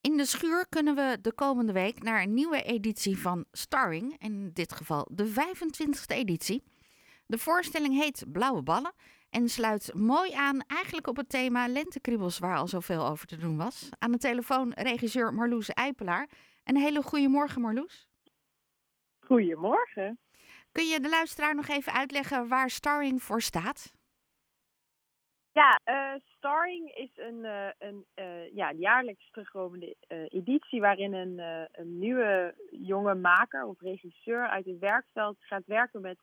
In de schuur kunnen we de komende week naar een nieuwe editie van Starring, in dit geval de 25e editie. De voorstelling heet Blauwe Ballen en sluit mooi aan eigenlijk op het thema lentekriebels waar al zoveel over te doen was. Aan de telefoon regisseur Marloes Eipelaar. Een hele goede morgen Marloes. Goedemorgen. Kun je de luisteraar nog even uitleggen waar Starring voor staat? Ja, uh, Starring is een, uh, een uh, ja, jaarlijks terugkomende editie waarin een, een nieuwe jonge maker of regisseur uit het werkveld gaat werken met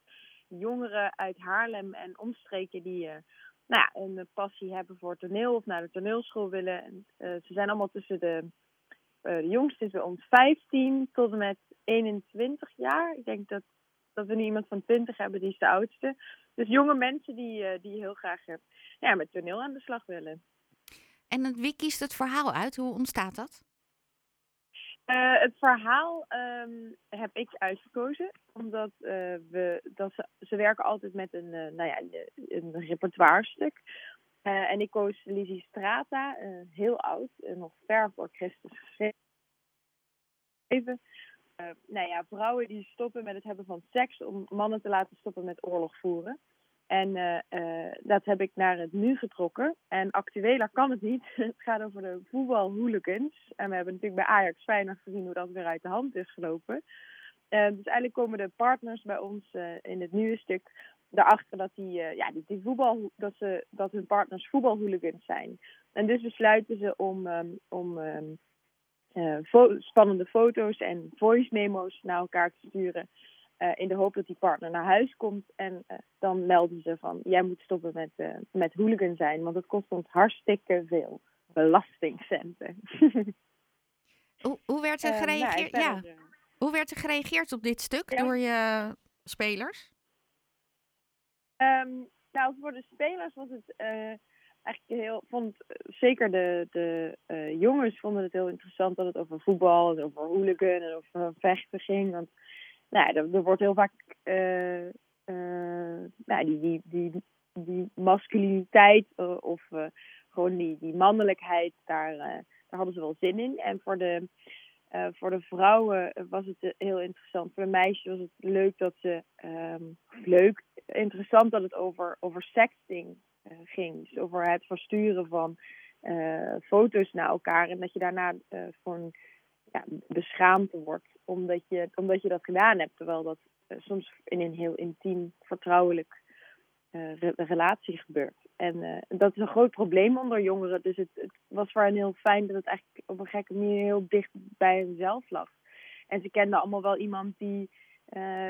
jongeren uit Haarlem en omstreken die nou ja, een passie hebben voor toneel of naar de toneelschool willen. En, ze zijn allemaal tussen de, de jongste is ons 15 tot en met 21 jaar. Ik denk dat, dat we nu iemand van 20 hebben, die is de oudste. Dus jonge mensen die, die heel graag ja, met toneel aan de slag willen. En wie kiest het verhaal uit? Hoe ontstaat dat? Uh, het verhaal um, heb ik uitgekozen, omdat uh, we, dat ze, ze werken altijd met een, uh, nou ja, een repertoirestuk. en ik koos Lizzie Strata, heel oud, nog ver voor Christus geschreven. Nou ja, vrouwen die stoppen met het hebben van seks om mannen te laten stoppen met oorlog voeren. En uh, uh, dat heb ik naar het nu getrokken. En actueler kan het niet. Het gaat over de voetbalhooligans. En we hebben natuurlijk bij Ajax Feyenoord gezien hoe dat weer uit de hand is gelopen. Dus eigenlijk komen de partners bij ons in het nieuwe stuk erachter dat, die, ja, die, voetbal, dat, ze, dat hun partners voetbalhooligans zijn. En dus besluiten ze om, um, om um, fo spannende foto's en voice memo's naar elkaar te sturen. Uh, in de hoop dat die partner naar huis komt. En uh, dan melden ze van, jij moet stoppen met, uh, met hooligan zijn, want het kost ons hartstikke veel belastingcenten. hoe, hoe, werd er gereageerd? Nou, ja. Hoe werd er gereageerd op dit stuk ja. door je spelers? Um, nou, voor de spelers was het eigenlijk heel, vond zeker de, de jongens vonden het heel interessant dat het over voetbal en over hooligan en over vechten ging. Want nou, er, er wordt heel vaak uh, nou, die, die, die, die masculiniteit of gewoon die, die mannelijkheid, daar, daar hadden ze wel zin in. En voor de, voor de vrouwen was het heel interessant. Voor de meisjes was het leuk dat ze, um, leuk, interessant dat het over, over sexting Dus over het versturen van foto's naar elkaar en dat je daarna voor ja, beschaamd wordt omdat je, omdat je dat gedaan hebt. Terwijl dat uh, soms in een heel intiem, vertrouwelijk re relatie gebeurt. En dat is een groot probleem onder jongeren. Dus het, het, was voor hen heel fijn dat het eigenlijk op een gekke manier heel dicht bij henzelf lag. En ze kenden allemaal wel iemand die,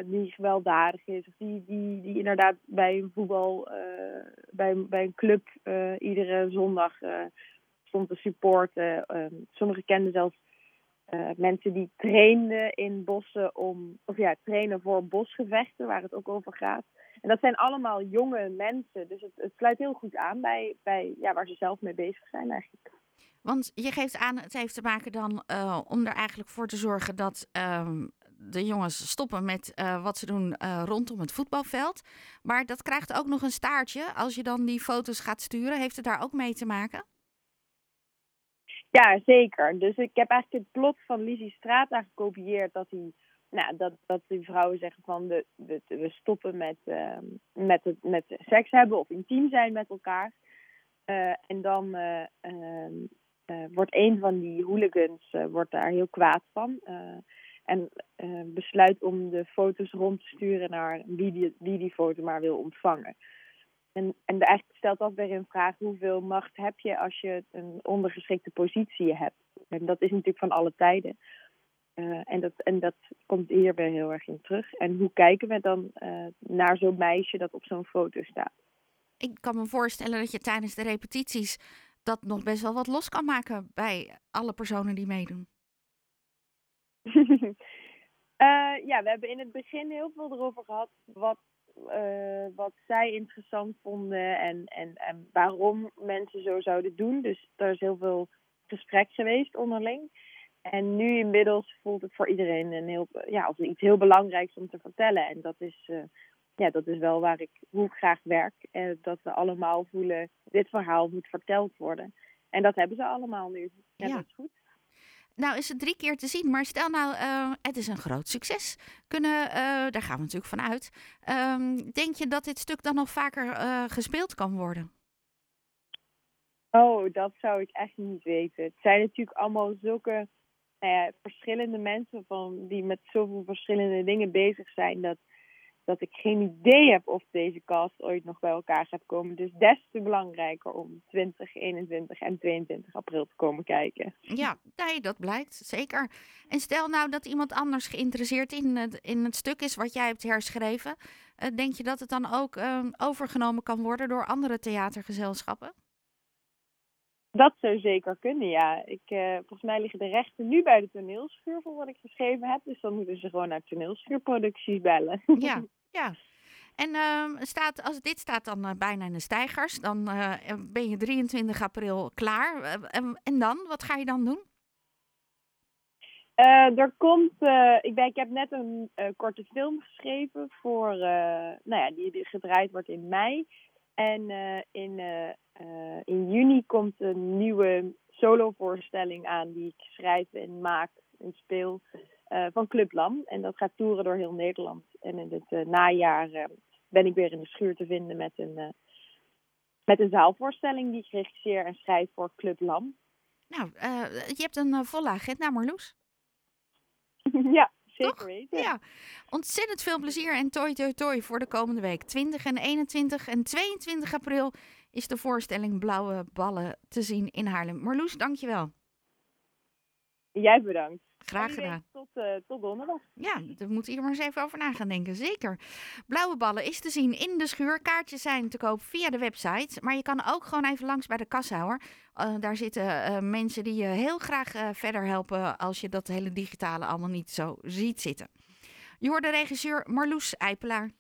die gewelddadig is. Of die, die, die inderdaad bij een voetbal, bij, bij een club iedere zondag stond te supporten. sommigen kenden zelfs mensen die trainden in bossen om, of ja, trainen voor bosgevechten, waar het ook over gaat. En dat zijn allemaal jonge mensen, dus het, het sluit heel goed aan bij, bij ja, waar ze zelf mee bezig zijn eigenlijk. Want je geeft aan, het heeft te maken dan om er eigenlijk voor te zorgen dat uh, de jongens stoppen met uh, wat ze doen rondom het voetbalveld. Maar dat krijgt ook nog een staartje als je dan die foto's gaat sturen. Heeft het daar ook mee te maken? Ja, zeker. Dus ik heb eigenlijk het plot van Lizzie Strata gekopieerd dat hij nou, dat, dat die vrouwen zeggen van we, we, we stoppen met, uh, met, het, met seks hebben of intiem zijn met elkaar. Uh, en dan uh, wordt een van die hooligans wordt daar heel kwaad van. En besluit om de foto's rond te sturen naar wie die, wie die foto maar wil ontvangen. En, en eigenlijk stelt dat weer in vraag hoeveel macht heb je als je een ondergeschikte positie hebt. En dat is natuurlijk van alle tijden. Uh, en, dat, en dat komt hier weer heel erg in terug. En hoe kijken we dan uh, naar zo'n meisje dat op zo'n foto staat? Ik kan me voorstellen dat je tijdens de repetities dat nog best wel wat los kan maken bij alle personen die meedoen. uh, ja, we hebben in het begin heel veel erover gehad wat uh, wat zij interessant vonden en, en, en waarom mensen zo zouden doen. Dus er is heel veel gesprek geweest onderling. En nu inmiddels voelt het voor iedereen een heel, ja, als iets heel belangrijks om te vertellen. En dat is, uh, ja, dat is wel waar ik, hoe ik graag werk. En dat we allemaal voelen, dit verhaal moet verteld worden. En dat hebben ze allemaal nu. Ja, ja. dat is goed. Nou is het drie keer te zien, maar stel nou, uh, het is een groot succes. Kunnen, uh, daar gaan we natuurlijk van uit. Um, denk je dat dit stuk dan nog vaker uh, gespeeld kan worden? Oh, dat zou ik echt niet weten. Het zijn natuurlijk allemaal zulke nou verschillende mensen van, die met zoveel verschillende dingen bezig zijn. Dat, dat ik geen idee heb of deze cast ooit nog bij elkaar gaat komen. Dus des te belangrijker om 20, 21 en 22 april te komen kijken. Ja, nee, dat blijkt zeker. En stel nou dat iemand anders geïnteresseerd in het, in het stuk is wat jij hebt herschreven. Uh, denk je dat het dan ook uh, overgenomen kan worden door andere theatergezelschappen? Dat zou zeker kunnen, ja. Ik, uh, volgens mij liggen de rechten nu bij de toneelschuur voor wat ik geschreven heb. Dus dan moeten ze gewoon naar toneelschuurproducties bellen. Ja, ja. En uh, staat, als dit staat dan uh, bijna in de stijgers, dan uh, ben je 23 april klaar. En, en, dan? Wat ga je dan doen? er komt, ik, ben, ik heb net een korte film geschreven voor, nou ja, die, die gedraaid wordt in mei. En in uh, in juni komt een nieuwe solovoorstelling aan die ik schrijf en maak en speel van Club Lam. En dat gaat toeren door heel Nederland. En in het najaar ben ik weer in de schuur te vinden met een, met een zaalvoorstelling die ik regisseer en schrijf voor Club Lam. Nou, je hebt een volle agenda, Marloes. ja, Zeker weten. Ja. Ontzettend veel plezier en toi toi toi voor de komende week. 20 en 21 en 22 april is de voorstelling Blauwe Ballen te zien in Haarlem. Marloes, dankjewel. Jij bedankt. Graag gedaan. Tot, uh, tot donderdag. Ja, daar moet hier maar eens even over na gaan denken. Zeker. Blauwe ballen is te zien in de schuur. Kaartjes zijn te koop via de website. Maar je kan ook gewoon even langs bij de kassa Uh, daar zitten uh, mensen die je heel graag verder helpen als je dat hele digitale allemaal niet zo ziet zitten. Je hoort de regisseur Marloes Eipelaar.